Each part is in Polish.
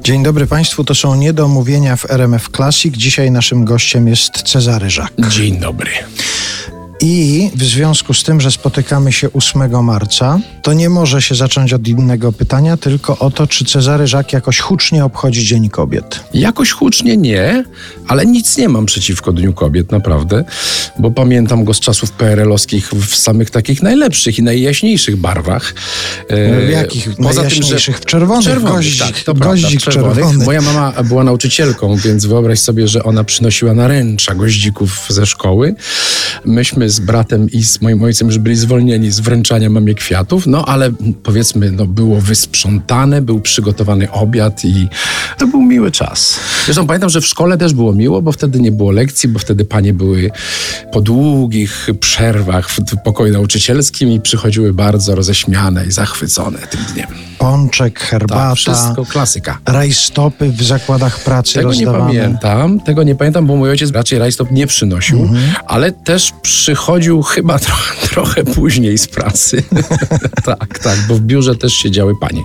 Dzień dobry Państwu, to są niedomówienia w RMF Classic. Dzisiaj naszym gościem jest Cezary Żak. Dzień dobry. I w związku z tym, że spotykamy się 8 marca, to nie może się zacząć od innego pytania, tylko o to, czy Cezary Żak jakoś hucznie obchodzi Dzień Kobiet. Jakoś hucznie nie, ale nic nie mam przeciwko Dniu Kobiet, naprawdę, bo pamiętam go z czasów PRL-owskich w samych takich najlepszych i najjaśniejszych barwach. E, w jakich? Poza najjaśniejszych? Tym, że... W czerwonych, czerwonych goździk, tak, to goździk prawda, czerwonych. czerwony. Moja mama była nauczycielką, więc wyobraź sobie, że ona przynosiła naręcza goździków ze szkoły. Myśmy z bratem i z moim ojcem już byli zwolnieni z wręczania mamie kwiatów, no ale powiedzmy, no, było wysprzątane, był przygotowany obiad i to był miły czas. Zresztą pamiętam, że w szkole też było miło, bo wtedy nie było lekcji, bo wtedy panie były po długich przerwach w pokoju nauczycielskim i przychodziły bardzo roześmiane i zachwycone tym dniem. Pączek, herbata. Tak, wszystko klasyka. Rajstopy w zakładach pracy Tego rozdawane. nie pamiętam, tego nie pamiętam, bo mój ojciec raczej rajstop nie przynosił, mhm. ale też przychodził chyba trochę, trochę później z pracy. tak, tak, bo w biurze też siedziały panie.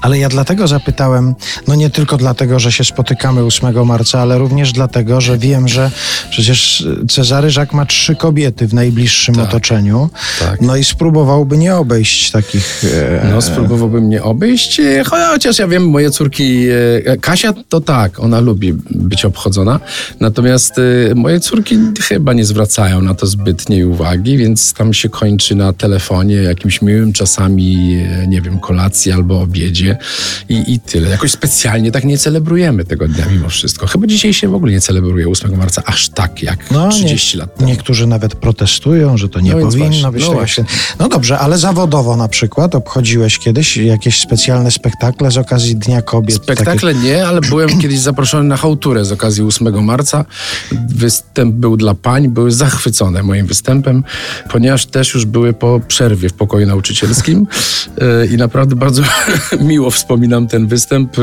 Ale ja dlatego zapytałem, no nie tylko dlatego, że się spotykamy 8 marca, ale również dlatego, że wiem, że przecież Cezary Żak ma trzy kobiety w najbliższym tak, otoczeniu. Tak. No i spróbowałby nie obejść takich... E... No spróbowałbym nie obejść, e, chociaż ja wiem, moje córki... E... Kasia to tak, ona lubi być obchodzona, natomiast e... moje córki chyba nie zwracają na to uwagi, więc tam się kończy na telefonie jakimś miłym czasami, e, nie wiem, kolacji albo obiedzie i, i tyle. Jakoś specjalnie tak nie celebrujemy tego dnia mimo wszystko. Chyba dzisiaj się w ogóle nie celebruje 8 marca aż tak jak no, 30 nie, lat temu. Niektórzy nawet protestują, że to nie no powinno właśnie, być. No, właśnie. no dobrze, ale zawodowo na przykład obchodziłeś kiedyś jakieś specjalne spektakle z okazji Dnia Kobiet? Spektakle takie... nie, ale byłem kiedyś zaproszony na hałturę z okazji 8 marca. Występ był dla pań, były zachwycone moim występem, ponieważ też już były po przerwie w pokoju nauczycielskim e, i naprawdę bardzo miło wspominam ten występ. E,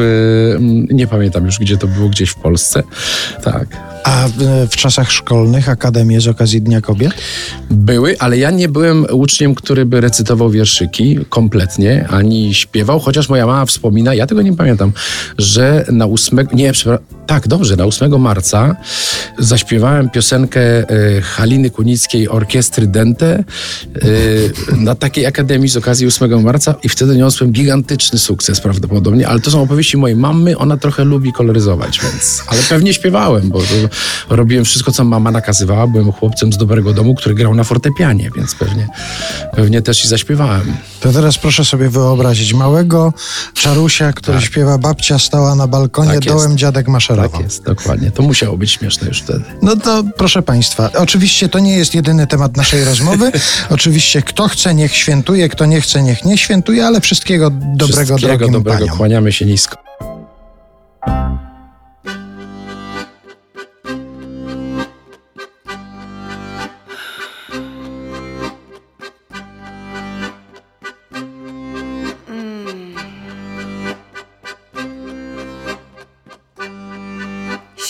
nie pamiętam już, gdzie to było, gdzieś w Polsce. Tak. A w, w, czasach szkolnych akademie z okazji Dnia Kobiet? Były, ale ja nie byłem uczniem, który by recytował wierszyki kompletnie, ani śpiewał, chociaż moja mama wspomina, ja tego nie pamiętam, że na 8, nie, tak, dobrze, na 8 marca zaśpiewałem piosenkę e, Haliny Kunickiej Orkiestry Dente e, na takiej akademii z okazji 8 marca i wtedy niosłem gigantyczny sukces prawdopodobnie, ale to są opowieści mojej mamy, ona trochę lubi koloryzować, więc, ale pewnie śpiewałem, bo robiłem wszystko, co mama nakazywała. Byłem chłopcem z dobrego domu, który grał na fortepianie, więc pewnie, pewnie też i zaśpiewałem. To teraz proszę sobie wyobrazić małego czarusia, który tak. śpiewa babcia stała na balkonie, tak dołem dziadek maszerował. Tak jest, dokładnie. To musiało być śmieszne już wtedy. No to proszę Państwa, oczywiście to nie jest jedyny temat naszej rozmowy. oczywiście kto chce, niech świętuje, kto nie chce, niech nie świętuje, ale wszystkiego dobrego wszystkiego dobrego, paniom. kłaniamy się nisko.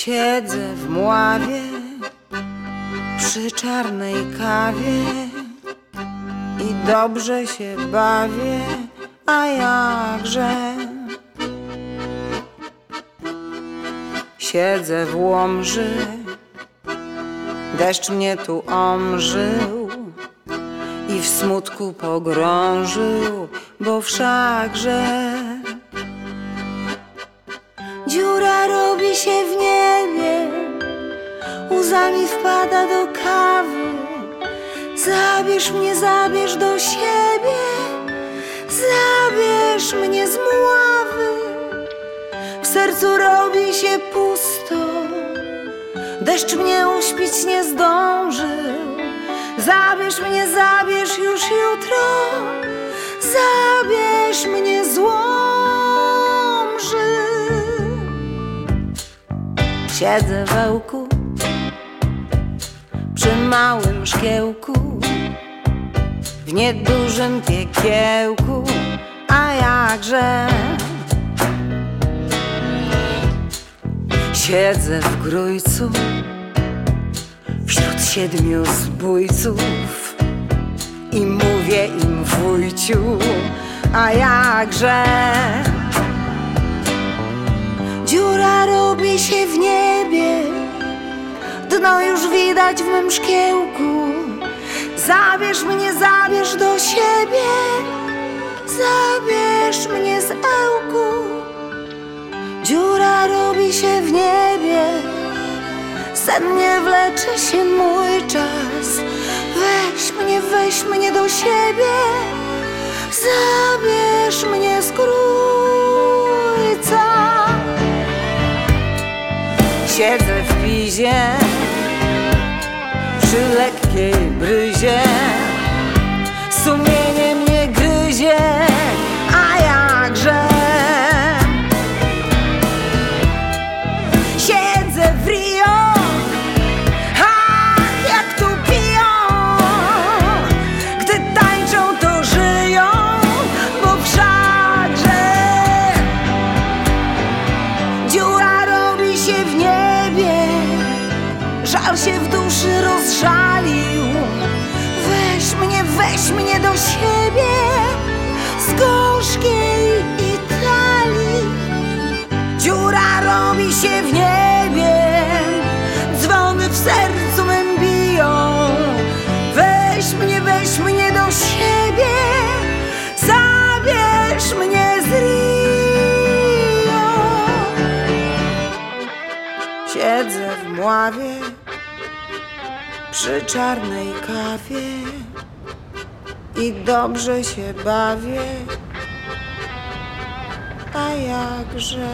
Siedzę w mławie przy czarnej kawie i dobrze się bawię, a jakże. Siedzę w łomży, deszcz mnie tu omżył i w smutku pogrążył, bo wszakże dziura robi się w niebie, łzami wpada do kawy. Zabierz mnie, zabierz do siebie, zabierz mnie z mławy. W sercu robi się pusto, deszcz mnie uśpić nie zdążył. Zabierz mnie, zabierz już jutro, zabierz mnie zło. Siedzę w przy małym szkiełku, w niedużym piekiełku, a jakże? Siedzę w grójcu wśród siedmiu zbójców i mówię im wujciu, a jakże? Dziura robi się w niebie mym szkiełku. Zabierz mnie, zabierz do siebie, zabierz mnie z ełku. Dziura robi się w niebie, sennie wlecze się mój czas. Weź mnie, weź mnie do siebie, zabierz mnie z krójca. Siedzę w pizie przy lekkiej bryzie. Sumienie Weź mnie, do siebie z gorzkiej Italii. Dziura robi się w niebie, dzwony w sercu mym biją. Weź mnie, weź mnie do siebie, zabierz mnie z Rio. Siedzę w mławie przy czarnej kawie i dobrze się bawię, a jakże.